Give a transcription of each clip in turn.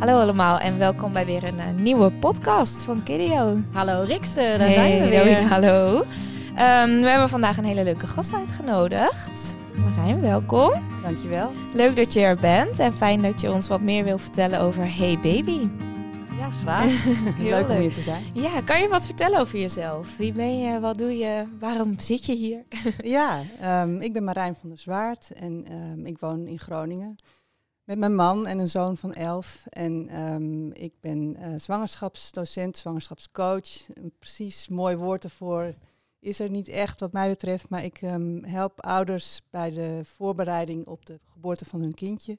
Hallo allemaal en welkom bij weer een eh, nieuwe podcast van Kidio. Hallo Rikste, daar zijn we weer. Hallo. Ehm, we hebben vandaag een hele leuke gast uitgenodigd. Marijn, welkom. Dankjewel. Leuk dat je er bent en fijn dat je ons wat meer wil vertellen over Hey Baby. Ja, graag. Heel leuk om hier te zijn. Ja, kan je wat vertellen over jezelf? Wie ben je? Wat doe je? Waarom zit je hier? Ja, ehm, ik ben Marijn van der Zwaard en ehm, ik woon in Groningen. Met mijn man en een zoon van elf. En ehm, ik ben eh, zwangerschapsdocent, zwangerschapscoach. Een precies mooi woord ervoor is er niet echt wat mij betreft. Maar ik ehm, help ouders bij de voorbereiding op de geboorte van hun kindje.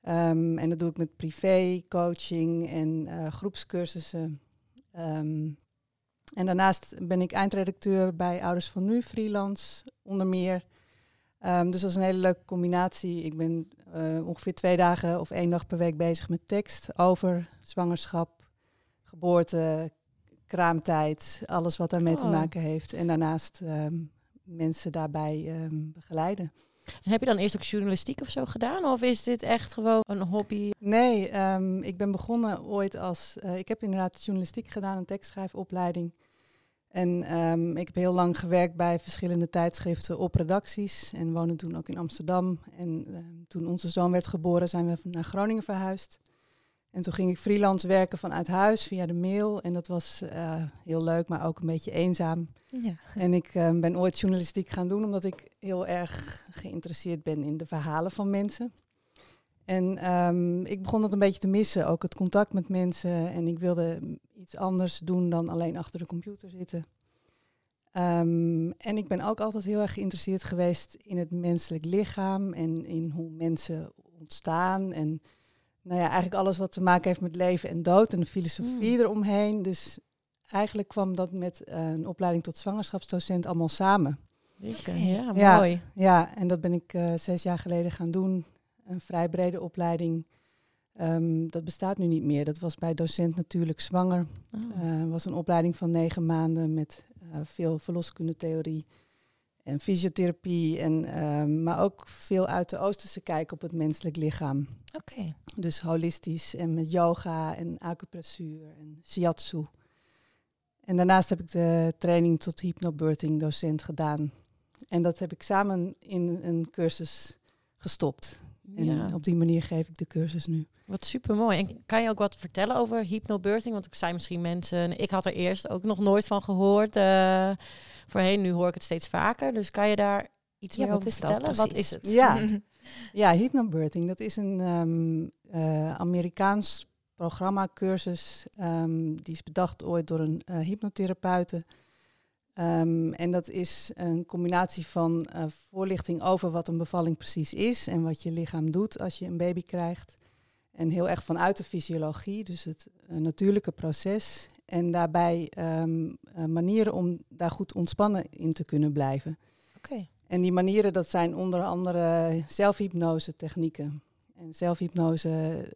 Ehm, en dat doe ik met privé, coaching en eh, groepscursussen. En daarnaast ben ik eindredacteur bij Ouders van Nu, freelance onder meer. Dus dat is een hele leuke combinatie. Ik ben eh, ongeveer twee dagen of één dag per week bezig met tekst over zwangerschap, geboorte, kraamtijd, alles wat daarmee te Oh. maken heeft. En daarnaast ehm, mensen daarbij ehm, begeleiden. En heb je dan eerst ook journalistiek of zo gedaan? Of is dit echt gewoon een hobby? Nee, ehm, ik ben begonnen ooit als. eh, ik heb inderdaad journalistiek gedaan, een tekstschrijfopleiding. En ehm, ik heb heel lang gewerkt bij verschillende tijdschriften op redacties. En woonde toen ook in Amsterdam. En ehm, toen onze zoon werd geboren, zijn we naar Groningen verhuisd. En toen ging ik freelance werken vanuit huis via de mail. En dat was eh, heel leuk, maar ook een beetje eenzaam. Ja. En ik ehm, ben ooit journalistiek gaan doen omdat ik heel erg geïnteresseerd ben in de verhalen van mensen. En ik begon dat een beetje te missen, ook het contact met mensen. En ik wilde iets anders doen dan alleen achter de computer zitten. Ehm, en ik ben ook altijd heel erg geïnteresseerd geweest in het menselijk lichaam en in hoe mensen ontstaan. En nou ja, eigenlijk alles wat te maken heeft met leven en dood en de filosofie eromheen. Dus eigenlijk kwam dat met eh, een opleiding tot zwangerschapsdocent allemaal samen. Ja, Ja. mooi. Ja, en dat ben ik eh, zes jaar geleden gaan doen. Een vrij brede opleiding. Ehm, dat bestaat nu niet meer. Dat was bij docent natuurlijk zwanger. Oh. Was een opleiding van negen maanden met eh, veel verloskundetheorie en fysiotherapie. En, ehm, maar ook veel uit de Oosterse kijk op het menselijk lichaam. Oké. Dus holistisch en met yoga en acupressuur en shiatsu. En daarnaast heb ik de training tot hypnobirthing docent gedaan. En dat heb ik samen in een cursus gestopt. En ja. op die manier geef ik de cursus nu. Wat super mooi. En kan je ook wat vertellen over hypnobirthing? Want ik zei misschien mensen, ik had er eerst ook nog nooit van gehoord. eh, voorheen, nu hoor ik het steeds vaker. Dus kan je daar iets Ja, meer wat over vertellen? Wat is het? Ja. Ja, hypnobirthing, dat is een ehm, eh, Amerikaans programma-cursus. ehm, die is bedacht ooit door een eh, hypnotherapeute. Ehm, en dat is een combinatie van eh, voorlichting over wat een bevalling precies is en wat je lichaam doet als je een baby krijgt. En heel erg vanuit de fysiologie, dus het eh, natuurlijke proces. En daarbij ehm, eh, manieren om daar goed ontspannen in te kunnen blijven. Oké. En die manieren, dat zijn onder andere zelfhypnose technieken. En zelfhypnose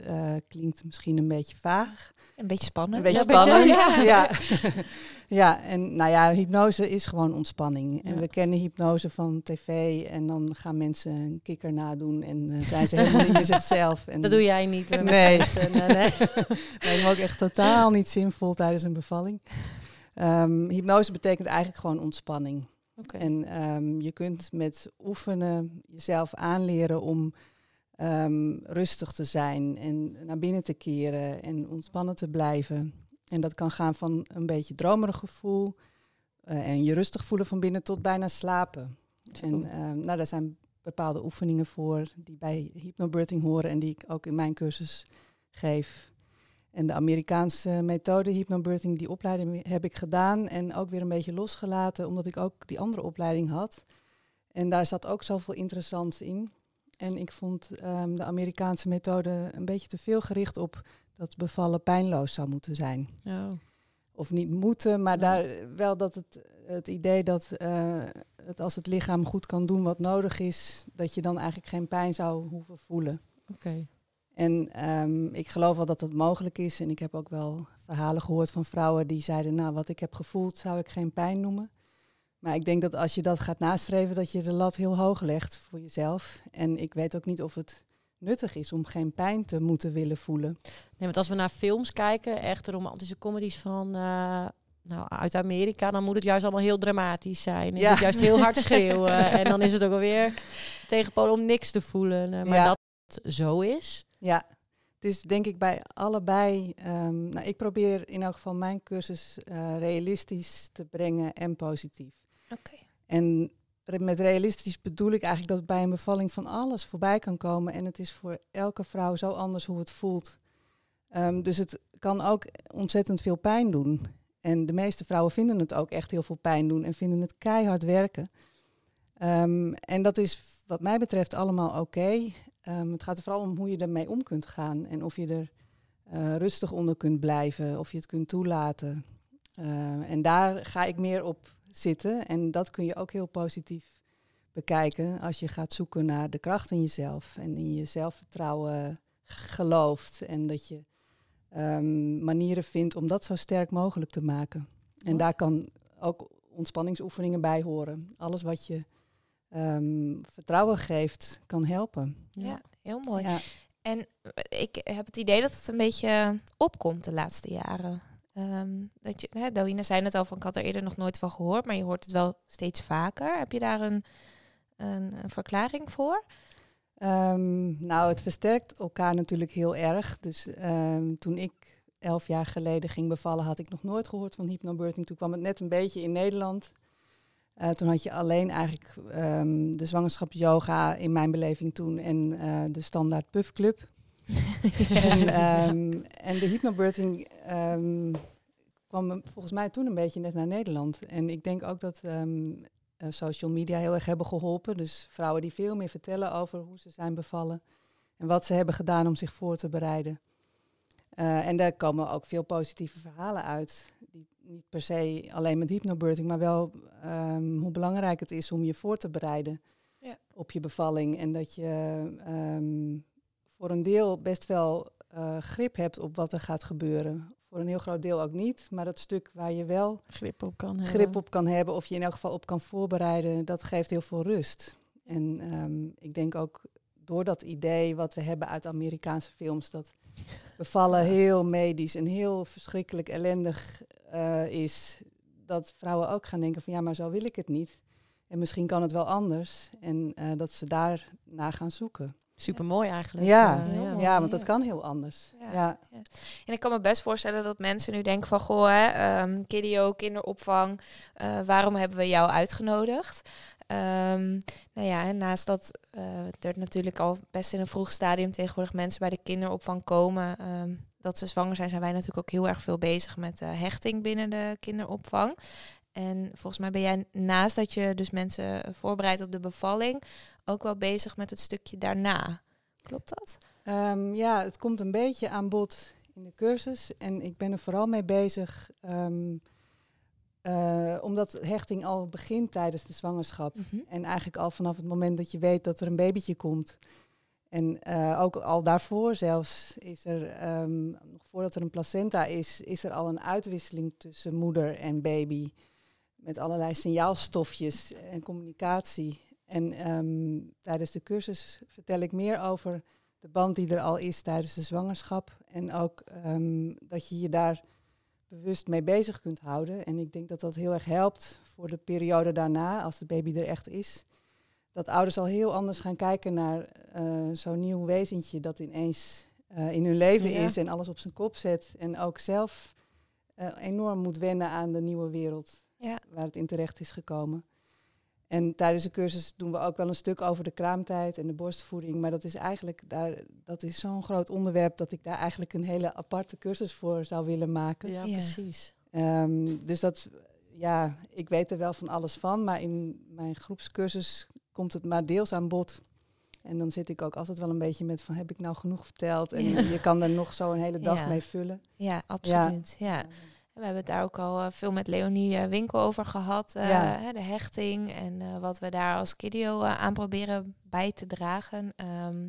eh, klinkt misschien een beetje vaag. Een beetje spannend. Een beetje Ja, spannend. ja. Ja. ja, en nou ja, hypnose is gewoon ontspanning. En Ja. we kennen hypnose van tv en dan gaan mensen een kikker nadoen en eh, zijn ze helemaal niet meer zichzelf. En Dat doe jij niet. eh, Nee. mensen. nee, ook echt totaal niet zinvol tijdens een bevalling. Ehm, hypnose betekent eigenlijk gewoon ontspanning. Oké. En ehm, je kunt met oefenen jezelf aanleren om ehm, rustig te zijn en naar binnen te keren en ontspannen te blijven. En dat kan gaan van een beetje dromerig gevoel eh, en je rustig voelen van binnen tot bijna slapen. En ehm, nou, daar zijn bepaalde oefeningen voor die bij hypnobirthing horen en die ik ook in mijn cursus geef. En de Amerikaanse methode hypnobirthing, die opleiding heb ik gedaan en ook weer een beetje losgelaten, omdat ik ook die andere opleiding had. En daar zat ook zoveel interessants in. En ik vond ehm, de Amerikaanse methode een beetje te veel gericht op dat bevallen pijnloos zou moeten zijn. Oh. Of niet moeten, maar daar wel dat het, het idee dat eh, het als het lichaam goed kan doen wat nodig is, dat je dan eigenlijk geen pijn zou hoeven voelen. Oké. En ehm, ik geloof wel dat dat mogelijk is. En ik heb ook wel verhalen gehoord van vrouwen die zeiden, nou wat ik heb gevoeld zou ik geen pijn noemen. Maar ik denk dat als je dat gaat nastreven, dat je de lat heel hoog legt voor jezelf. En ik weet ook niet of het nuttig is om geen pijn te moeten willen voelen. want als we naar films kijken, echte romantische comedies van eh, nou, uit Amerika, dan moet het juist allemaal heel dramatisch zijn. Is Ja. het juist heel hard schreeuwen. en dan is het ook alweer tegenpolen om niks te voelen. Eh, maar Ja. dat het zo is. Ja, het is denk ik bij allebei. ehm, nou, ik probeer in elk geval mijn cursus eh, realistisch te brengen en positief. En met realistisch bedoel ik eigenlijk dat bij een bevalling van alles voorbij kan komen. En het is voor elke vrouw zo anders hoe het voelt. Ehm, dus het kan ook ontzettend veel pijn doen. En de meeste vrouwen vinden het ook echt heel veel pijn doen en vinden het keihard werken. Ehm, en dat is wat mij betreft allemaal oké. Ehm, het gaat er vooral om hoe je ermee om kunt gaan en of je er eh, rustig onder kunt blijven, of je het kunt toelaten. En daar ga ik meer op zitten. En dat kun je ook heel positief bekijken als je gaat zoeken naar de kracht in jezelf en in je zelfvertrouwen gelooft. En dat je ehm, manieren vindt om dat zo sterk mogelijk te maken. En daar kan ook ontspanningsoefeningen bij horen. Alles wat je ehm, vertrouwen geeft, kan helpen. Ja. heel mooi. Ja. En eh, ik heb het idee dat het een beetje opkomt de laatste jaren. Ehm, dat je, hè, zei het al van, ik had er eerder nog nooit van gehoord, maar je hoort het wel steeds vaker. Heb je daar een, een, verklaring voor? Ehm, nou, het versterkt elkaar natuurlijk heel erg. Dus ehm, toen ik elf jaar geleden ging bevallen, had ik nog nooit gehoord van hypnobirthing. Toen kwam het net een beetje in Nederland. Eh, toen had je alleen eigenlijk ehm, de zwangerschapsyoga in mijn beleving toen en eh, de standaard puffclub. en, ehm, en de hypnobirthing ehm, kwam volgens mij toen een beetje net naar Nederland. En ik denk ook dat ehm, eh, social media heel erg hebben geholpen. Dus vrouwen die veel meer vertellen over hoe ze zijn bevallen en wat ze hebben gedaan om zich voor te bereiden. Eh, en daar komen ook veel positieve verhalen uit. Die niet per se alleen met hypnobirthing, maar wel hoe belangrijk het is om je voor te bereiden Ja. op je bevalling. En dat je voor een deel best wel eh, grip hebt op wat er gaat gebeuren. Voor een heel groot deel ook niet. Maar dat stuk waar je wel Grip op kan grip hebben. op kan hebben, of je in elk geval op kan voorbereiden, dat geeft heel veel rust. En ehm, ik denk ook door dat idee wat we hebben uit Amerikaanse films, dat bevallen heel medisch en heel verschrikkelijk ellendig eh, is, dat vrouwen ook gaan denken van ja, maar zo wil ik het niet. En misschien kan het wel anders. En eh, dat ze daar gaan zoeken. Super mooi eigenlijk. Ja, Eh, ja. want dat kan heel anders. Ja. Ja. En ik kan me best voorstellen dat mensen nu denken van... Goh, hè, ehm kidio, kinderopvang, eh, waarom hebben we jou uitgenodigd? Ehm, nou ja, en naast dat eh, er natuurlijk al best in een vroeg stadium tegenwoordig mensen bij de kinderopvang komen... ehm, dat ze zwanger zijn, zijn wij natuurlijk ook heel erg veel bezig met eh, hechting binnen de kinderopvang. En volgens mij ben jij naast dat je dus mensen voorbereidt op de bevalling... ook wel bezig met het stukje daarna. Klopt dat? Ehm, ja, het komt een beetje aan bod in de cursus. En ik ben er vooral mee bezig. ehm, eh, omdat hechting al begint tijdens de zwangerschap. En eigenlijk al vanaf het moment dat je weet dat er een babytje komt. En eh, ook al daarvoor zelfs is er, ehm, nog voordat er een placenta is, is er al een uitwisseling tussen moeder en baby. Met allerlei signaalstofjes en communicatie. En ehm, tijdens de cursus vertel ik meer over de band die er al is tijdens de zwangerschap. En ook ehm, dat je je daar bewust mee bezig kunt houden. En ik denk dat dat heel erg helpt voor de periode daarna, als de baby er echt is. Dat ouders al heel anders gaan kijken naar eh, zo'n nieuw wezentje dat ineens eh, in hun leven Ja. is en alles op zijn kop zet. En ook zelf eh, enorm moet wennen aan de nieuwe wereld Ja. waar het in terecht is gekomen. En tijdens de cursus doen we ook wel een stuk over de kraamtijd en de borstvoeding. Maar dat is eigenlijk daar, dat is zo'n groot onderwerp dat ik daar eigenlijk een hele aparte cursus voor zou willen maken. Ja, Ja. precies. Ehm, dus dat, ja, ik weet er wel van alles van, maar in mijn groepscursus komt het maar deels aan bod. En dan zit ik ook altijd wel een beetje met van, heb ik nou genoeg verteld? En Ja. je kan er nog zo een hele dag Ja. mee vullen. Ja, absoluut. Ja. We hebben het daar ook al eh, veel met Leonie eh, Winkel over gehad. eh, Ja. de hechting en wat we daar als Kidio aan proberen bij te dragen. Ehm,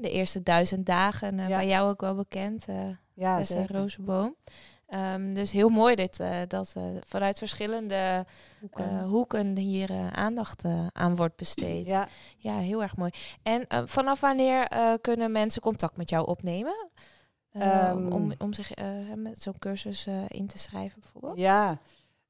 de eerste duizend dagen, Ja. bij jou ook wel bekend, eh Ja, Tessa. Rozenboom. Ehm, dus heel mooi dit, dat vanuit verschillende hoeken hier aandacht aan wordt besteed. Ja, Ja, heel erg mooi. En vanaf wanneer kunnen mensen contact met jou opnemen? Eh, Ehm. om, om zich eh, met zo'n cursus eh, in te schrijven bijvoorbeeld? Ja,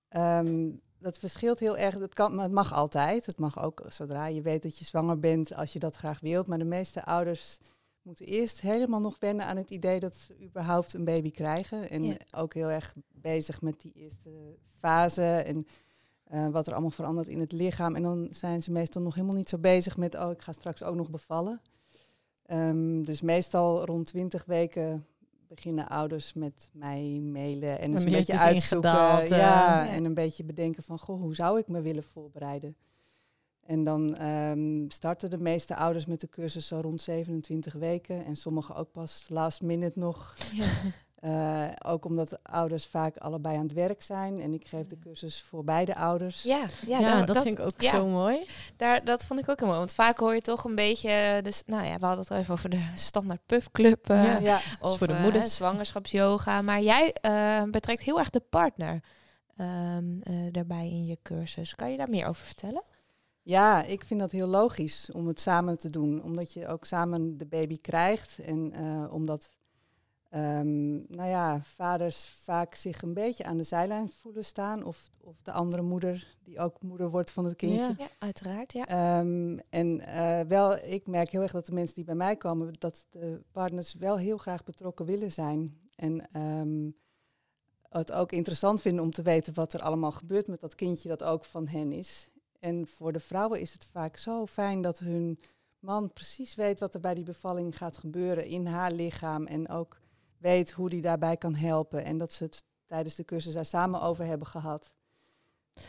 ehm, dat verschilt heel erg. Het, kan, maar het mag altijd. Het mag ook zodra je weet dat je zwanger bent, als je dat graag wilt. Maar de meeste ouders moeten eerst helemaal nog wennen aan het idee dat ze überhaupt een baby krijgen. En Ja. ook heel erg bezig met die eerste fase en eh, wat er allemaal verandert in het lichaam. En dan zijn ze meestal nog helemaal niet zo bezig met, oh, ik ga straks ook nog bevallen. Ehm, dus meestal rond 20 weken beginnen ouders met mij mailen en een beetje uitzoeken. ingedaald, eh. ja, Ja. en een beetje bedenken van, goh, hoe zou ik me willen voorbereiden? En dan ehm, starten de meeste ouders met de cursus zo rond 27 weken. En sommigen ook pas last minute nog. Eh, ook omdat ouders vaak allebei aan het werk zijn. En ik geef de cursus voor beide ouders. Ja, ja, Ja, daar- dat, vind ik ook ja, zo mooi. Daar, dat vond ik ook heel mooi. Want vaak hoor je toch een beetje... Dus, nou ja, we hadden het al even over de standaard puffclub. eh, Ja. Ja, Of voor de eh, moeders. zwangerschapsyoga. Maar jij eh, betrekt heel erg de partner ehm, eh, daarbij in je cursus. Kan je daar meer over vertellen? Ja, ik vind dat heel logisch om het samen te doen. Omdat je ook samen de baby krijgt. En eh, omdat ehm, nou ja, vaders vaak zich een beetje aan de zijlijn voelen staan. Of, of de andere moeder, die ook moeder wordt van het kindje. Ja. Ja, uiteraard. Ja. Ehm, en eh, wel, ik merk heel erg dat de mensen die bij mij komen, dat de partners wel heel graag betrokken willen zijn. En ehm, het ook interessant vinden om te weten wat er allemaal gebeurt met dat kindje dat ook van hen is. En voor de vrouwen is het vaak zo fijn dat hun man precies weet wat er bij die bevalling gaat gebeuren in haar lichaam. En ook weet hoe die daarbij kan helpen. En dat ze het tijdens de cursus daar samen over hebben gehad.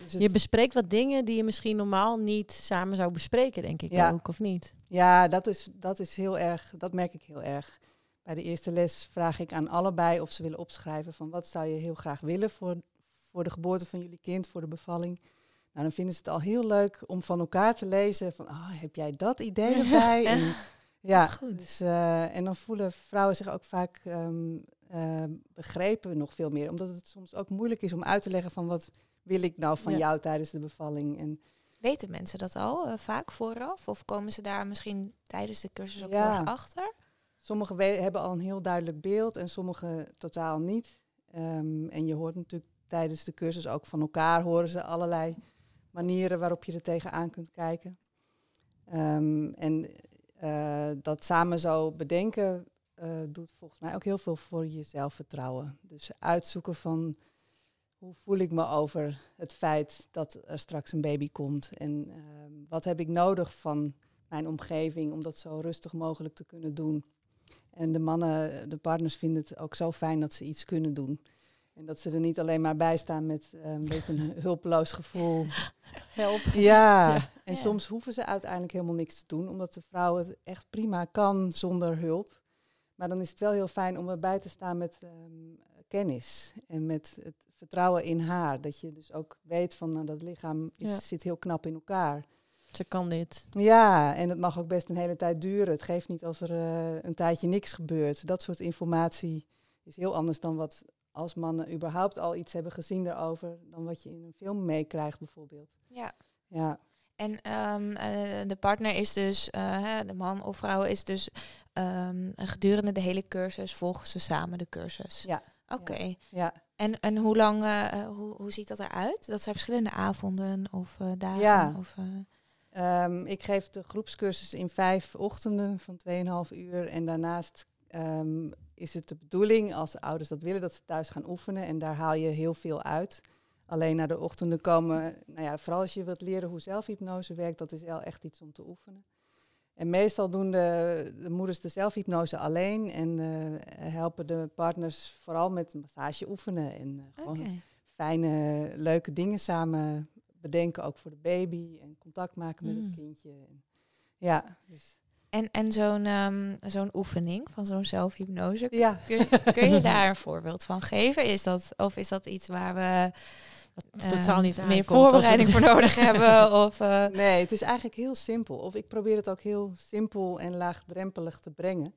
Dus Je bespreekt wat dingen die je misschien normaal niet samen zou bespreken, denk ik Ja. ook, of niet? Ja, dat is, dat is heel erg, dat merk ik heel erg. Bij de eerste les vraag ik aan allebei of ze willen opschrijven van wat zou je heel graag willen voor, voor de geboorte van jullie kind, voor de bevalling. Nou, dan vinden ze het al heel leuk om van elkaar te lezen van, oh, heb jij dat idee erbij? En, ja, goed. dus, eh, en dan voelen vrouwen zich ook vaak ehm, eh, begrepen nog veel meer. Omdat het soms ook moeilijk is om uit te leggen van wat wil ik nou van Ja. jou tijdens de bevalling. En Weten mensen dat al eh, vaak vooraf? Of komen ze daar misschien tijdens de cursus ook Ja. heel erg achter? Sommigen hebben al een heel duidelijk beeld en sommigen totaal niet. Ehm, en je hoort natuurlijk tijdens de cursus ook van elkaar, horen ze allerlei manieren waarop je er tegenaan kunt kijken. Ehm, en eh, dat samen zo bedenken eh, doet volgens mij ook heel veel voor je zelfvertrouwen. Dus uitzoeken van hoe voel ik me over het feit dat er straks een baby komt. En ehm, wat heb ik nodig van mijn omgeving om dat zo rustig mogelijk te kunnen doen. En de mannen, de partners vinden het ook zo fijn dat ze iets kunnen doen. En dat ze er niet alleen maar bij staan met eh, een beetje een hulpeloos gevoel. Help. Ja, Ja. en Ja. soms hoeven ze uiteindelijk helemaal niks te doen, omdat de vrouw het echt prima kan zonder hulp. Maar dan is het wel heel fijn om erbij te staan met ehm, kennis en met het vertrouwen in haar. Dat je dus ook weet van nou, dat lichaam is, Ja. zit heel knap in elkaar. Ze kan dit. Ja, en het mag ook best een hele tijd duren. Het geeft niet als er eh, een tijdje niks gebeurt. Dat soort informatie is heel anders dan wat als mannen überhaupt al iets hebben gezien daarover, dan wat je in een film meekrijgt bijvoorbeeld. Ja. Ja, En ehm, eh, de partner is dus, eh, de man of vrouw is dus ehm, gedurende de hele cursus volgen ze samen de cursus. ja, Oké. ja. En, en hoe lang, eh, hoe, hoe ziet dat eruit? Dat zijn verschillende avonden of dagen? Ja. Of, eh, Ehm, ik geef de groepscursus in vijf ochtenden van 2,5 uur. En daarnaast is het de bedoeling, als de ouders dat willen, dat ze thuis gaan oefenen. En daar haal je heel veel uit. Alleen naar de ochtenden komen, nou ja, vooral als je wilt leren hoe zelfhypnose werkt, dat is wel echt iets om te oefenen. En meestal doen de, de moeders de zelfhypnose alleen en eh, helpen de partners vooral met massage oefenen. En eh, gewoon fijne, leuke dingen samen bedenken, ook voor de baby. En contact maken met Mm. het kindje. En, ja, dus, En, en zo'n ehm, zo'n oefening van zo'n zelfhypnose, ja. kun, kun je daar een voorbeeld van geven? Is dat, of is dat iets waar we totaal niet meer aankomt voorbereiding voor nodig hebben? Of, eh, Nee, het is eigenlijk heel simpel. Of ik probeer het ook heel simpel en laagdrempelig te brengen.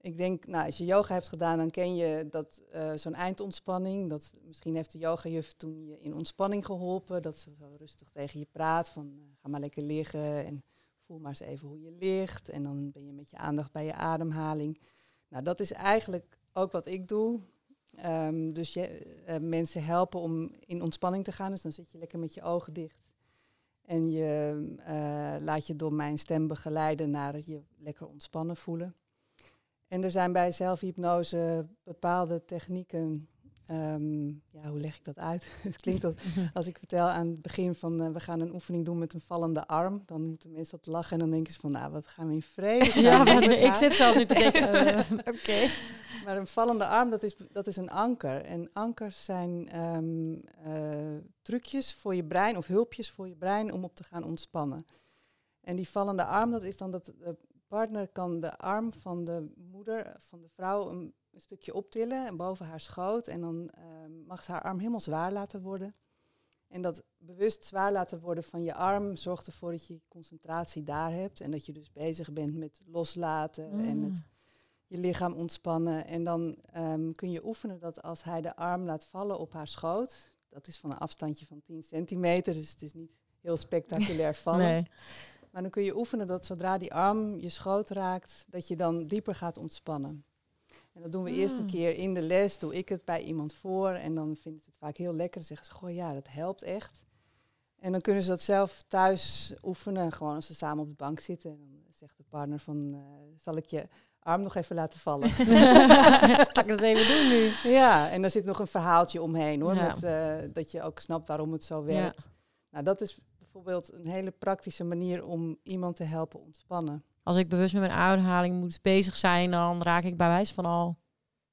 Ik denk, nou, als je yoga hebt gedaan, dan ken je dat eh, zo'n eindontspanning. Dat, misschien heeft de yogajuf toen je in ontspanning geholpen. Dat ze zo rustig tegen je praat van eh, ga maar lekker liggen en voel maar eens even hoe je ligt. En dan ben je met je aandacht bij je ademhaling. Nou, dat is eigenlijk ook wat ik doe. Ehm, dus je, eh, mensen helpen om in ontspanning te gaan. Dus dan zit je lekker met je ogen dicht. En je eh, laat je door mijn stem begeleiden naar je lekker ontspannen voelen. En er zijn bij zelfhypnose bepaalde technieken. Ehm, ja, hoe leg ik dat uit? het klinkt dat als ik vertel aan het begin van eh, we gaan een oefening doen met een vallende arm, dan moeten mensen dat lachen en dan denken ze van nou wat gaan we in vrede Ja, maar ik zit zelfs nu te denken, eh, oké. Maar een vallende arm, dat is, dat is een anker. En ankers zijn ehm, eh, trucjes voor je brein of hulpjes voor je brein om op te gaan ontspannen. En die vallende arm, dat is dan dat de partner kan de arm van de moeder, van de vrouw, een, een stukje optillen en boven haar schoot. En dan ehm, mag haar arm helemaal zwaar laten worden. En dat bewust zwaar laten worden van je arm zorgt ervoor dat je concentratie daar hebt. En dat je dus bezig bent met loslaten en met je lichaam ontspannen. En dan ehm, kun je oefenen dat als hij de arm laat vallen op haar schoot, dat is van een afstandje van 10 centimeter, dus het is niet heel spectaculair vallen. Nee. Maar dan kun je oefenen dat zodra die arm je schoot raakt, dat je dan dieper gaat ontspannen. En dat doen we eerst een Ah. keer in de les, doe ik het bij iemand voor en dan vinden ze het vaak heel lekker. Dan zeggen ze, goh ja, dat helpt echt. En dan kunnen ze dat zelf thuis oefenen, gewoon als ze samen op de bank zitten. En dan zegt de partner van, eh, zal ik je arm nog even laten vallen? Ga ik dat even doen nu? ja, en er zit nog een verhaaltje omheen hoor, Ja. met, eh, dat je ook snapt waarom het zo werkt. Nou, dat is bijvoorbeeld een hele praktische manier om iemand te helpen ontspannen. Als ik bewust met mijn ademhaling moet bezig zijn, dan raak ik bij wijze van al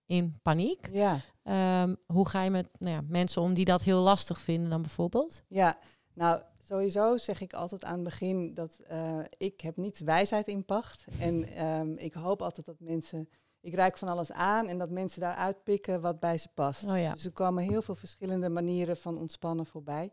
in paniek. Ja. Ehm, hoe ga je met nou ja, mensen om die dat heel lastig vinden dan bijvoorbeeld? Ja, nou sowieso zeg ik altijd aan het begin dat eh, ik heb niet wijsheid in pacht. En ehm, ik hoop altijd dat mensen, ik reik van alles aan en dat mensen daaruit pikken wat bij ze past. Oh ja. Dus er komen heel veel verschillende manieren van ontspannen voorbij.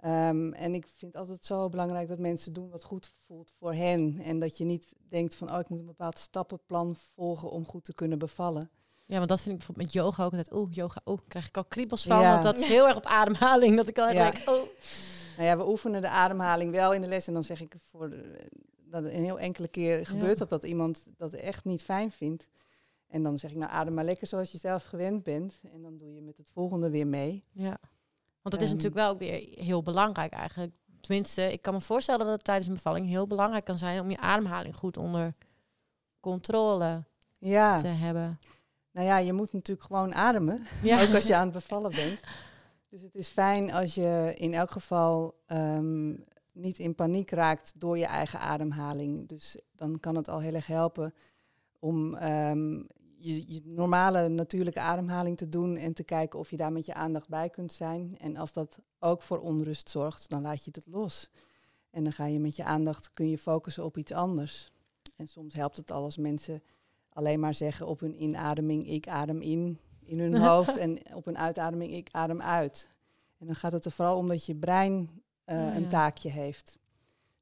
Ehm, en ik vind altijd zo belangrijk dat mensen doen wat goed voelt voor hen. En dat je niet denkt van, oh, ik moet een bepaald stappenplan volgen om goed te kunnen bevallen. Ja, want dat vind ik bijvoorbeeld met yoga ook altijd. Oeh, yoga, oeh, krijg ik al kriebels van. Ja. Want dat is heel erg op ademhaling. Dat ik echt Ja. denk, oh. Nou ja, we oefenen de ademhaling wel in de les. En dan zeg ik voor dat een heel enkele keer gebeurt dat dat iemand dat echt niet fijn vindt. En dan zeg ik, nou adem maar lekker zoals je zelf gewend bent. En dan doe je met het volgende weer mee. Ja. Want dat is Ehm. natuurlijk wel ook weer heel belangrijk eigenlijk. Tenminste, ik kan me voorstellen dat het tijdens een bevalling heel belangrijk kan zijn om je ademhaling goed onder controle Ja, te hebben. nou ja, je moet natuurlijk gewoon ademen. Ja. Ook als je aan het bevallen bent. Dus het is fijn als je in elk geval ehm, niet in paniek raakt door je eigen ademhaling. Dus dan kan het al heel erg helpen om ehm, je, je normale natuurlijke ademhaling te doen en te kijken of je daar met je aandacht bij kunt zijn. En als dat ook voor onrust zorgt, dan laat je het los. En dan ga je met je aandacht, kun je focussen op iets anders. En soms helpt het al als mensen alleen maar zeggen op hun inademing, ik adem in, in hun hoofd. en op hun uitademing, ik adem uit. En dan gaat het er vooral om dat je brein eh, Ah, een taakje heeft.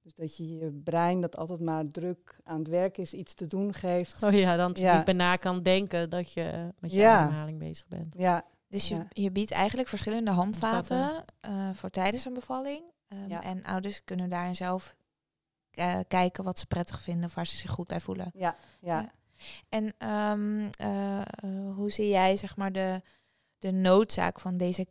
Dus dat je je brein, dat altijd maar druk aan het werk is, iets te doen geeft. Oh ja, dan Ja. niet na kan denken dat je met je Ja. ademhaling bezig bent. Ja, Dus je, Ja. je biedt eigenlijk verschillende handvaten eh, voor tijdens een bevalling. Ehm, Ja. En ouders kunnen daarin zelf eh, kijken wat ze prettig vinden of waar ze zich goed bij voelen. ja, ja. Ja. En ehm, eh, eh, hoe zie jij zeg maar de, de noodzaak van deze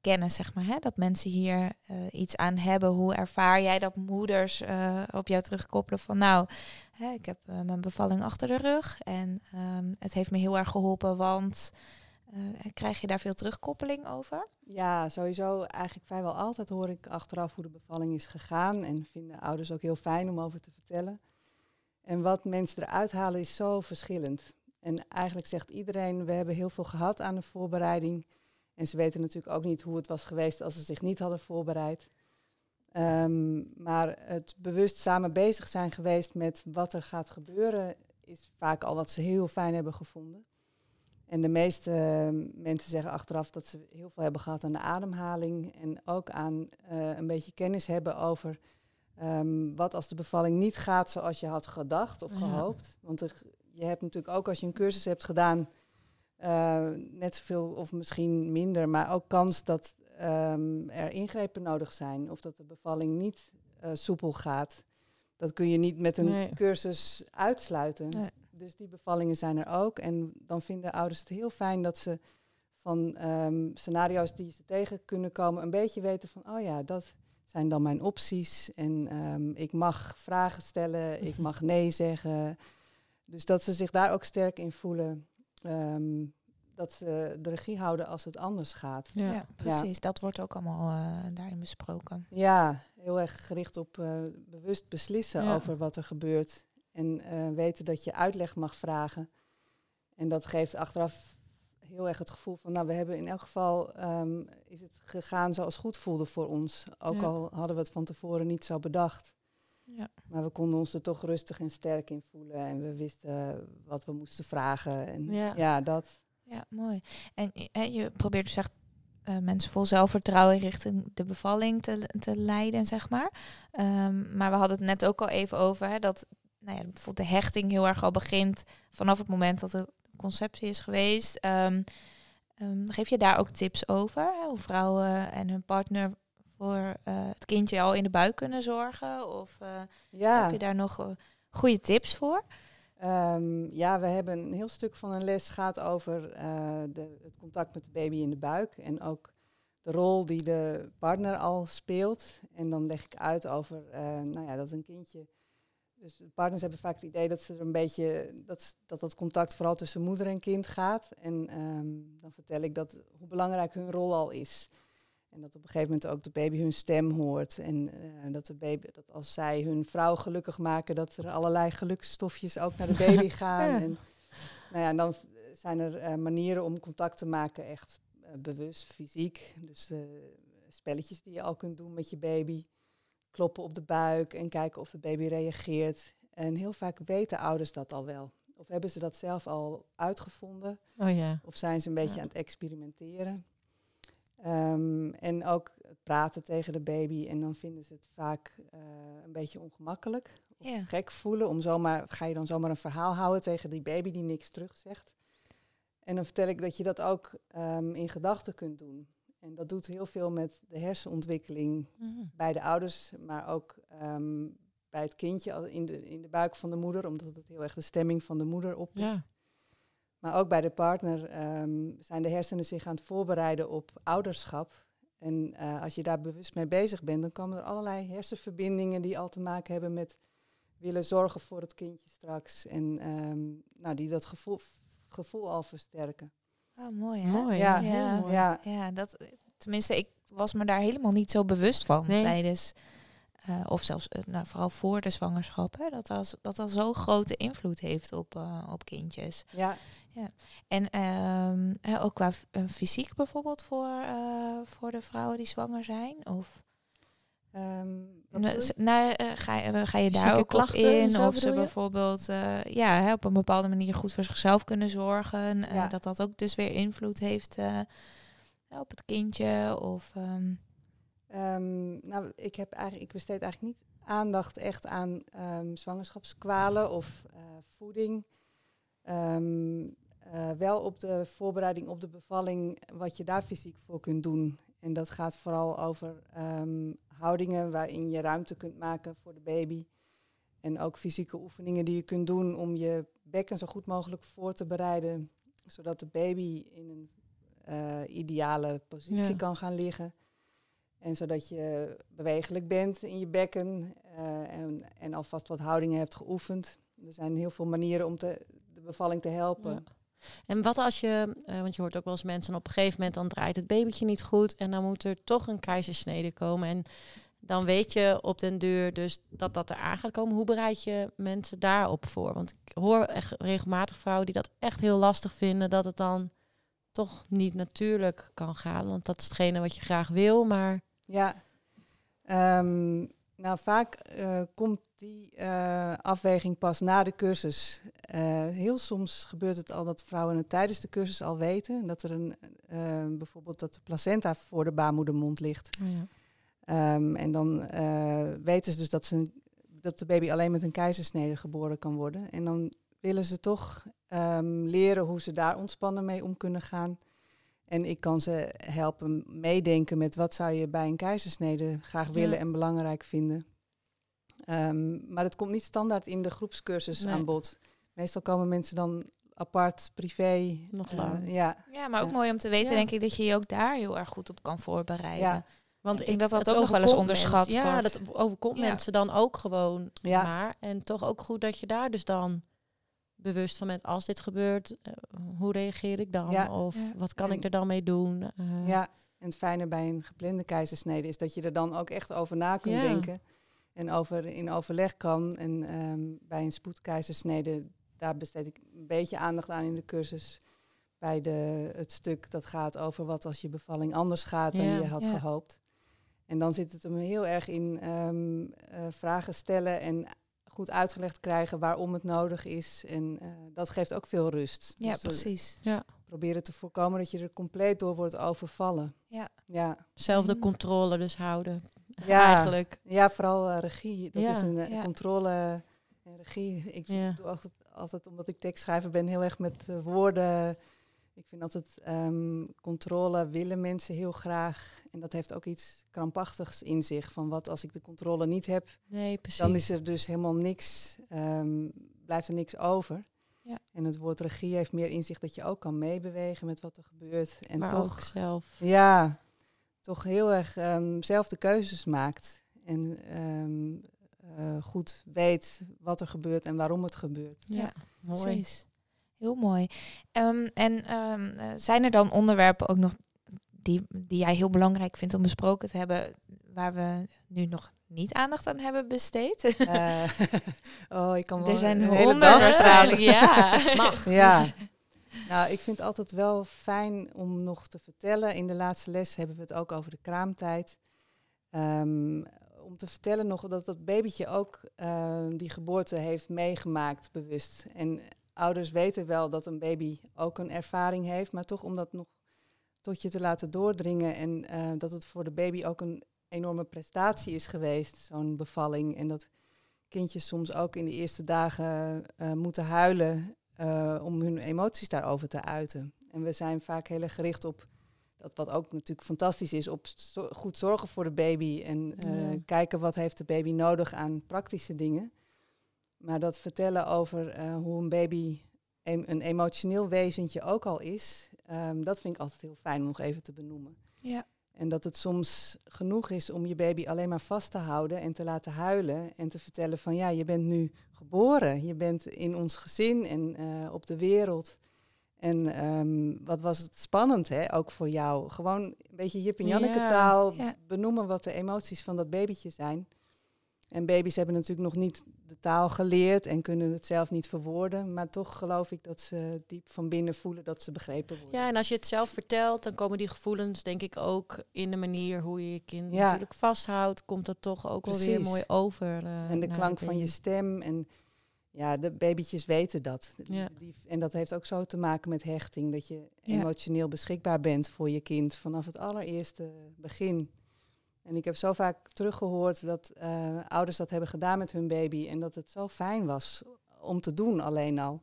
kennis, zeg maar, hè? dat mensen hier eh, iets aan hebben? Hoe ervaar jij dat moeders eh, op jou terugkoppelen van nou, hè, ik heb eh, mijn bevalling achter de rug en ehm, het heeft me heel erg geholpen, want krijg je daar veel terugkoppeling over? Ja, sowieso eigenlijk vrijwel altijd hoor ik achteraf hoe de bevalling is gegaan. En vinden ouders ook heel fijn om over te vertellen. En wat mensen eruit halen is zo verschillend. En eigenlijk zegt iedereen, we hebben heel veel gehad aan de voorbereiding. En ze weten natuurlijk ook niet hoe het was geweest als ze zich niet hadden voorbereid. Ehm, maar het bewust samen bezig zijn geweest met wat er gaat gebeuren, is vaak al wat ze heel fijn hebben gevonden. En de meeste eh, mensen zeggen achteraf dat ze heel veel hebben gehad aan de ademhaling en ook aan eh, een beetje kennis hebben over ehm, wat als de bevalling niet gaat zoals je had gedacht of Ja. gehoopt. Want er, je hebt natuurlijk ook als je een cursus hebt gedaan, eh, net zoveel of misschien minder, maar ook kans dat ehm, er ingrepen nodig zijn of dat de bevalling niet eh, soepel gaat. Dat kun je niet met een Nee. cursus uitsluiten. Nee. dus die bevallingen zijn er ook. En dan vinden ouders het heel fijn dat ze van ehm, scenario's die ze tegen kunnen komen, een beetje weten van, oh ja, dat zijn dan mijn opties. En ehm, ik mag vragen stellen, ik mag nee zeggen. Dus dat ze zich daar ook sterk in voelen. Ehm, dat ze de regie houden als het anders gaat. Ja, precies. Dat wordt ook allemaal eh, daarin besproken. Ja, heel erg gericht op eh, bewust beslissen Ja. over wat er gebeurt. En eh, weten dat je uitleg mag vragen. En dat geeft achteraf heel erg het gevoel van, nou, we hebben in elk geval, ehm, is het gegaan zoals goed voelde voor ons. Ook Ja. al hadden we het van tevoren niet zo bedacht. Ja. Maar we konden ons er toch rustig en sterk in voelen. En we wisten wat we moesten vragen. En Ja. ja, dat. Ja, mooi. En eh, je probeert dus echt eh, mensen vol zelfvertrouwen richting de bevalling te, te leiden, zeg maar. Ehm, maar we hadden het net ook al even over hè, dat nou ja, bijvoorbeeld de hechting heel erg al begint vanaf het moment dat de conceptie is geweest. Ehm, ehm, geef je daar ook tips over? Hè, hoe vrouwen en hun partner voor eh, het kindje al in de buik kunnen zorgen? Of eh, Ja. heb je daar nog eh, goede tips voor? Ehm, ja, we hebben een heel stuk van een les gaat over de, het contact met de baby in de buik. En ook de rol die de partner al speelt. En dan leg ik uit over nou ja, dat een kindje. Dus de partners hebben vaak het idee dat ze er een beetje dat dat, dat contact vooral tussen moeder en kind gaat. En ehm, dan vertel ik dat hoe belangrijk hun rol al is. En dat op een gegeven moment ook de baby hun stem hoort. En eh, dat, de baby, dat als zij hun vrouw gelukkig maken, dat er allerlei geluksstofjes ook naar de baby gaan. Ja. En, nou ja, en dan zijn er eh, manieren om contact te maken, echt eh, bewust, fysiek. Dus spelletjes die je al kunt doen met je baby. Kloppen op de buik en kijken of de baby reageert. En heel vaak weten ouders dat al wel. Of hebben ze dat zelf al uitgevonden. Oh ja. Of zijn ze een beetje Ja. aan het experimenteren? Ehm, en ook het praten tegen de baby. En dan vinden ze het vaak eh, een beetje ongemakkelijk. Of Ja. gek voelen. Om zomaar, ga je dan zomaar een verhaal houden tegen die baby die niks terugzegt. En dan vertel ik dat je dat ook ehm, in gedachten kunt doen. En dat doet heel veel met de hersenontwikkeling Mhm. bij de ouders, maar ook ehm, bij het kindje in de, in de buik van de moeder, omdat het heel erg de stemming van de moeder oppikt. Ja. Maar ook bij de partner ehm, zijn de hersenen zich aan het voorbereiden op ouderschap. En eh, als je daar bewust mee bezig bent, dan komen er allerlei hersenverbindingen die al te maken hebben met willen zorgen voor het kindje straks. En ehm, nou, die dat gevoel, gevoel al versterken. Oh, mooi hè? Mooi. Ja. heel Ja. mooi. Ja, Ja, dat, tenminste, ik was me daar helemaal niet zo bewust van Nee. tijdens, eh, of zelfs eh, nou, vooral voor de zwangerschap, hè, dat dat, dat dat zo'n grote invloed heeft op, eh, op kindjes. ja, En ehm, hè, ook qua fysiek bijvoorbeeld voor, eh, voor de vrouwen die zwanger zijn? Of Ehm, wat nou, nou, ga, je- ga je daar ook klachten op in? Of ze bijvoorbeeld eh, ja, hè, op een bepaalde manier goed voor zichzelf kunnen zorgen. Ja. dat dat ook dus weer invloed heeft eh, op het kindje? Of, ehm, Ehm, nou, ik, heb eigenlijk, ik besteed eigenlijk niet aandacht echt aan ehm, zwangerschapskwalen of eh, voeding. Ehm, eh, wel op de voorbereiding op de bevalling, wat je daar fysiek voor kunt doen. En dat gaat vooral over houdingen waarin je ruimte kunt maken voor de baby. En ook fysieke oefeningen die je kunt doen om je bekken zo goed mogelijk voor te bereiden. Zodat de baby in een eh, ideale positie Ja. kan gaan liggen. En zodat je bewegelijk bent in je bekken eh, en, en alvast wat houdingen hebt geoefend. Er zijn heel veel manieren om te, de bevalling te helpen. En wat als je, eh, want je hoort ook wel eens mensen op een gegeven moment dan draait het babytje niet goed en dan moet er toch een keizersnede komen. En dan weet je op den duur dus dat dat eraan gaat komen. Hoe bereid je mensen daarop voor? Want ik hoor echt regelmatig vrouwen die dat echt heel lastig vinden, dat het dan toch niet natuurlijk kan gaan. Want dat is hetgene wat je graag wil, maar Ja, Ehm, nou vaak eh, komt die eh, afweging pas na de cursus. Eh, heel soms gebeurt het al dat vrouwen het tijdens de cursus al weten. Dat er een, bijvoorbeeld dat de placenta voor de baarmoedermond ligt. Ehm, en dan weten ze dus dat, ze, dat de baby alleen met een keizersnede geboren kan worden. En dan willen ze toch ehm, leren hoe ze daar ontspannen mee om kunnen gaan. En ik kan ze helpen meedenken met wat zou je bij een keizersnede graag Ja. willen en belangrijk vinden. Ehm, maar het komt niet standaard in de groepscursus Nee. aan bod. Meestal komen mensen dan apart, privé. Nog eh, lang. ja, Ja, maar ook Ja. mooi om te weten, Ja. denk ik, dat je je ook daar heel erg goed op kan voorbereiden. Ja. Want Ik denk dat dat ook nog wel eens onderschat mensen. Ja, wordt. dat overkomt Ja. mensen dan ook gewoon Ja. maar. En toch ook goed dat je daar dus dan bewust van bent. Als dit gebeurt, eh, hoe reageer ik dan? Ja. Of Ja. wat kan En- ik er dan mee doen? Eh, ja. En het fijne bij een geplande keizersnede is dat je er dan ook echt over na kunt Ja. denken. En over, in overleg kan. En ehm, bij een spoedkeizersnede, daar besteed ik een beetje aandacht aan in de cursus. Bij de, het stuk dat gaat over wat als je bevalling anders gaat dan je had Ja. gehoopt. En dan zit het hem heel erg in ehm, eh, vragen stellen en goed uitgelegd krijgen waarom het nodig is. En eh, dat geeft ook veel rust. Ja, Dus, eh, precies. proberen te voorkomen dat je er compleet door wordt overvallen. Ja. Ja, Zelf de Mm. controle dus houden. Ja. Eigenlijk. ja vooral eh, regie. Dat Ja. is een Ja. controle en regie. Ik Ja. doe altijd, altijd, omdat ik tekstschrijver ben, heel erg met woorden. Ik vind altijd ehm, controle willen mensen heel graag. En dat heeft ook iets krampachtigs in zich. Van wat als ik de controle niet heb, Nee, precies. dan is er dus helemaal niks, ehm, blijft er niks over. Ja. En het woord regie heeft meer inzicht dat je ook kan meebewegen met wat er gebeurt. En maar toch ook zelf. Ja, toch heel erg ehm, zelf de keuzes maakt. En ehm, eh, goed weet wat er gebeurt en waarom het gebeurt. Ja, mooi. Precies. Heel mooi. Ehm, en ehm, eh, zijn er dan onderwerpen ook nog die, die jij heel belangrijk vindt om besproken te hebben, waar we nu nog niet aandacht aan hebben besteed? Eh, oh, ik kan wel er zijn een hele honderd dag waarschijnlijk, ja. Mag. Ja. Nou, ik vind het altijd wel fijn om nog te vertellen. In de laatste les hebben we het ook over de kraamtijd. Ehm, om te vertellen nog dat dat babytje ook eh, die geboorte heeft meegemaakt, bewust. En ouders weten wel dat een baby ook een ervaring heeft, maar toch om dat nog tot je te laten doordringen en eh, dat het voor de baby ook een enorme prestatie is geweest, zo'n bevalling. En dat kindjes soms ook in de eerste dagen eh, moeten huilen eh, om hun emoties daarover te uiten. En we zijn vaak heel erg gericht op dat wat ook natuurlijk fantastisch is, op zo- goed zorgen voor de baby en Ja. kijken wat heeft de baby nodig aan praktische dingen. Maar dat vertellen over eh, hoe een baby een emotioneel wezentje ook al is, ehm, dat vind ik altijd heel fijn om nog even te benoemen. Ja. En dat het soms genoeg is om je baby alleen maar vast te houden en te laten huilen. En te vertellen van ja, je bent nu geboren. Je bent in ons gezin en eh, op de wereld. En ehm, wat was het spannend, hè? Ook voor jou. Gewoon een beetje Jip en Janneke Ja. taal. Ja. Benoemen wat de emoties van dat babytje zijn. En baby's hebben natuurlijk nog niet de taal geleerd en kunnen het zelf niet verwoorden. Maar toch geloof ik dat ze diep van binnen voelen dat ze begrepen worden. Ja, en als je het zelf vertelt, dan komen die gevoelens denk ik ook in de manier hoe je je kind Ja. natuurlijk vasthoudt, komt dat toch ook wel weer Precies. mooi over. eh, En de klank van je stem. En ja, de babytjes weten dat. Ja. En dat heeft ook zo te maken met hechting. Dat je Ja. emotioneel beschikbaar bent voor je kind vanaf het allereerste begin. En ik heb zo vaak teruggehoord dat eh, ouders dat hebben gedaan met hun baby. En dat het zo fijn was om te doen alleen al.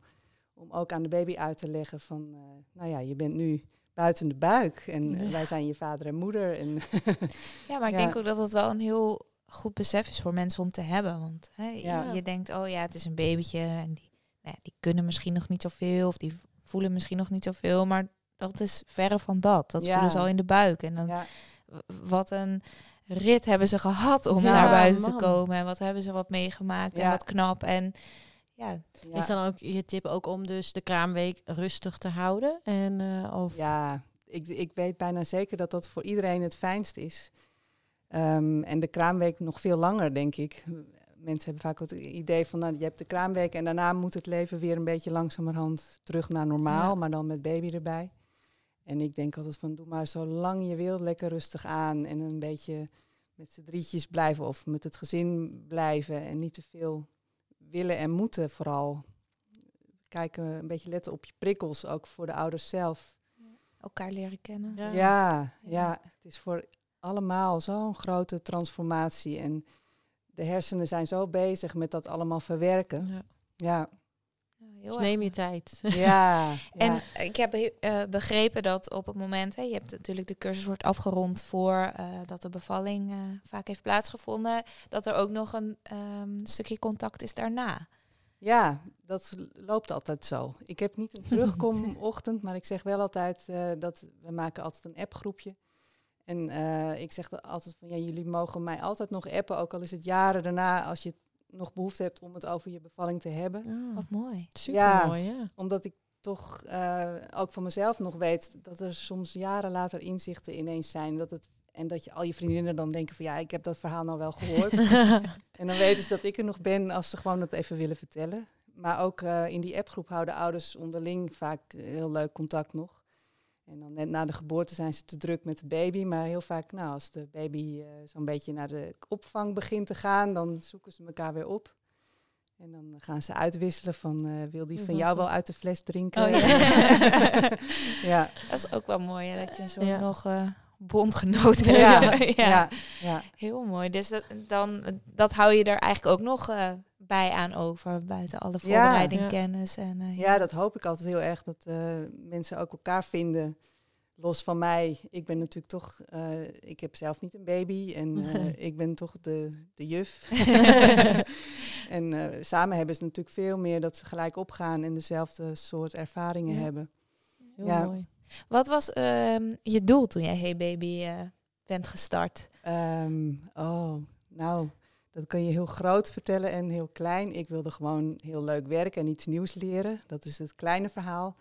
Om ook aan de baby uit te leggen van, eh, nou ja, je bent nu buiten de buik. En eh, Ja. wij zijn je vader en moeder. En Ja, maar ik Ja. denk ook dat het wel een heel goed besef is voor mensen om te hebben. Want hè, je- Ja. je denkt, oh ja, het is een babytje en die, nou ja, die kunnen misschien nog niet zoveel of die voelen misschien nog niet zoveel, maar dat is verre van dat. Dat voelen ze al in de buik. En dan, wat een rit hebben ze gehad om Ja, naar buiten te komen. En wat hebben ze wat meegemaakt en wat knap. En ja, ja. Is dan ook je tip ook om dus de kraamweek rustig te houden? En, eh, of Ja, ik, ik weet bijna zeker dat dat voor iedereen het fijnst is. Ehm, en de kraamweek nog veel langer, denk ik. Mensen hebben vaak het idee van, nou, je hebt de kraamweek en daarna moet het leven weer een beetje langzamerhand terug naar normaal, Ja. maar dan met baby erbij. En ik denk altijd van, doe maar zo lang je wilt, lekker rustig aan en een beetje met z'n drietjes blijven of met het gezin blijven en niet te veel willen en moeten vooral. Kijken, een beetje letten op je prikkels, ook voor de ouders zelf. elkaar leren kennen. Ja. Ja, ja, het is voor allemaal zo'n grote transformatie. En de hersenen zijn zo bezig met dat allemaal verwerken. Ja, Ja, heel Dus erg neem je tijd. ja. En ja. ik heb eh, begrepen dat op het moment, hè, je hebt natuurlijk de cursus wordt afgerond voor eh, dat de bevalling eh, vaak heeft plaatsgevonden, dat er ook nog een ehm, stukje contact is daarna. Ja, dat loopt altijd zo. Ik heb niet een terugkomochtend, maar ik zeg wel altijd uh, dat we maken altijd een appgroepje. En uh, ik zeg altijd van ja, jullie mogen mij altijd nog appen, ook al is het jaren daarna, als je nog behoefte hebt om het over je bevalling te hebben. Oh, wat mooi. Super ja, mooi, ja. Omdat ik toch uh, ook van mezelf nog weet dat er soms jaren later inzichten ineens zijn. Dat het, en dat je al je vriendinnen dan denken van ja, ik heb dat verhaal nou wel gehoord. en dan weten ze dat ik er nog ben als ze gewoon dat even willen vertellen. Maar ook uh, in die appgroep houden ouders onderling vaak heel leuk contact nog. En dan net na de geboorte zijn ze te druk met de baby. Maar heel vaak, nou, als de baby uh, zo'n beetje naar de opvang begint te gaan, dan zoeken ze elkaar weer op. En dan gaan ze uitwisselen van, uh, wil die van jou wel uit de fles drinken? Oh, ja. ja. Dat is ook wel mooi, hè, dat je zo ja. nog uh, bondgenoot hebt. Ja. ja. Ja. Heel mooi. Dus dat, dan, dat hou je er eigenlijk ook nog uh, bij aan over, buiten alle voorbereiding, kennis. En, ja. ja, dat hoop ik altijd heel erg, dat mensen ook elkaar vinden los van mij, ik ben natuurlijk toch, uh, ik heb zelf niet een baby en uh, ik ben toch de, de juf. en uh, samen hebben ze natuurlijk veel meer dat ze gelijk opgaan en dezelfde soort ervaringen ja. hebben. Heel ja. mooi. Wat was ehm, je doel toen jij Hey Baby bent gestart? Um, oh, nou, dat kan je heel groot vertellen en heel klein. Ik wilde gewoon heel leuk werken en iets nieuws leren. Dat is het kleine verhaal.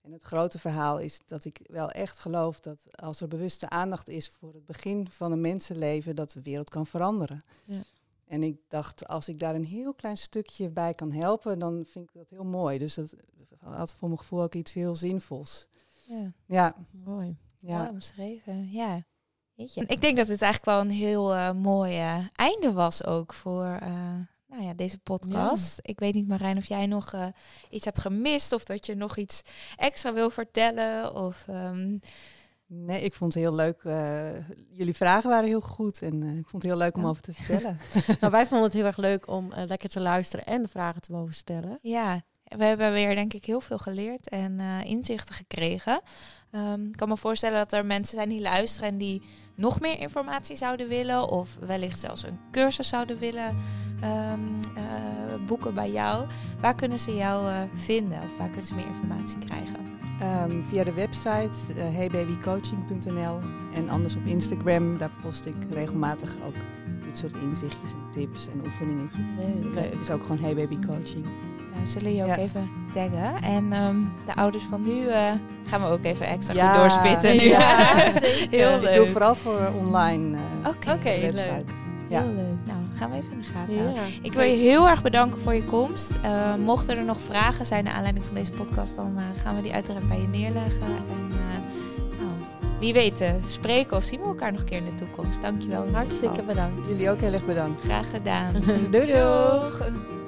En het grote verhaal is dat ik wel echt geloof dat als er bewuste aandacht is voor het begin van een mensenleven, dat de wereld kan veranderen. Ja. En ik dacht, als ik daar een heel klein stukje bij kan helpen, dan vind ik dat heel mooi. Dus dat had voor mijn gevoel ook iets heel zinvols. Ja, ja. mooi. Ja, omschreven. Ja. Ik denk dat het eigenlijk wel een heel uh, mooi uh, einde was ook voor uh, nou ja, deze podcast. Ja. Ik weet niet, Marijn, of jij nog uh, iets hebt gemist of dat je nog iets extra wil vertellen. Of, um... Nee, ik vond het heel leuk. Uh, jullie vragen waren heel goed en uh, ik vond het heel leuk om ja. over te vertellen. nou, wij vonden het heel erg leuk om lekker te luisteren en de vragen te mogen stellen. Ja, we hebben weer denk ik heel veel geleerd en inzichten gekregen. Um, ik kan me voorstellen dat er mensen zijn die luisteren en die nog meer informatie zouden willen of wellicht zelfs een cursus zouden willen um, uh, boeken bij jou. Waar kunnen ze jou uh, vinden of waar kunnen ze meer informatie krijgen? Um, via de website heybabycoaching.nl en anders op Instagram. Daar post ik regelmatig ook dit soort inzichtjes en tips en oefeningetjes. Leuk. Het is ook gewoon Hey Baby Coaching. Nou, zullen je ook ja. even taggen. En um, de ouders van nu uh, gaan we ook even extra ja. goed doorspitten. Nu. Ja, zeker. Heel leuk. Ik doe vooral voor online uh, Oké, okay. okay, website. leuk. Ja. Heel leuk. Nou, gaan we even in de gaten houden. Ik wil je heel erg bedanken voor je komst. Uh, mochten er nog vragen zijn naar aanleiding van deze podcast, dan uh, gaan we die uiteraard bij je neerleggen. En uh, nou, wie weet, spreken of zien we elkaar nog een keer in de toekomst. Dankjewel. Hartstikke bedankt. Jullie ook heel erg bedankt. Graag gedaan. doei doei.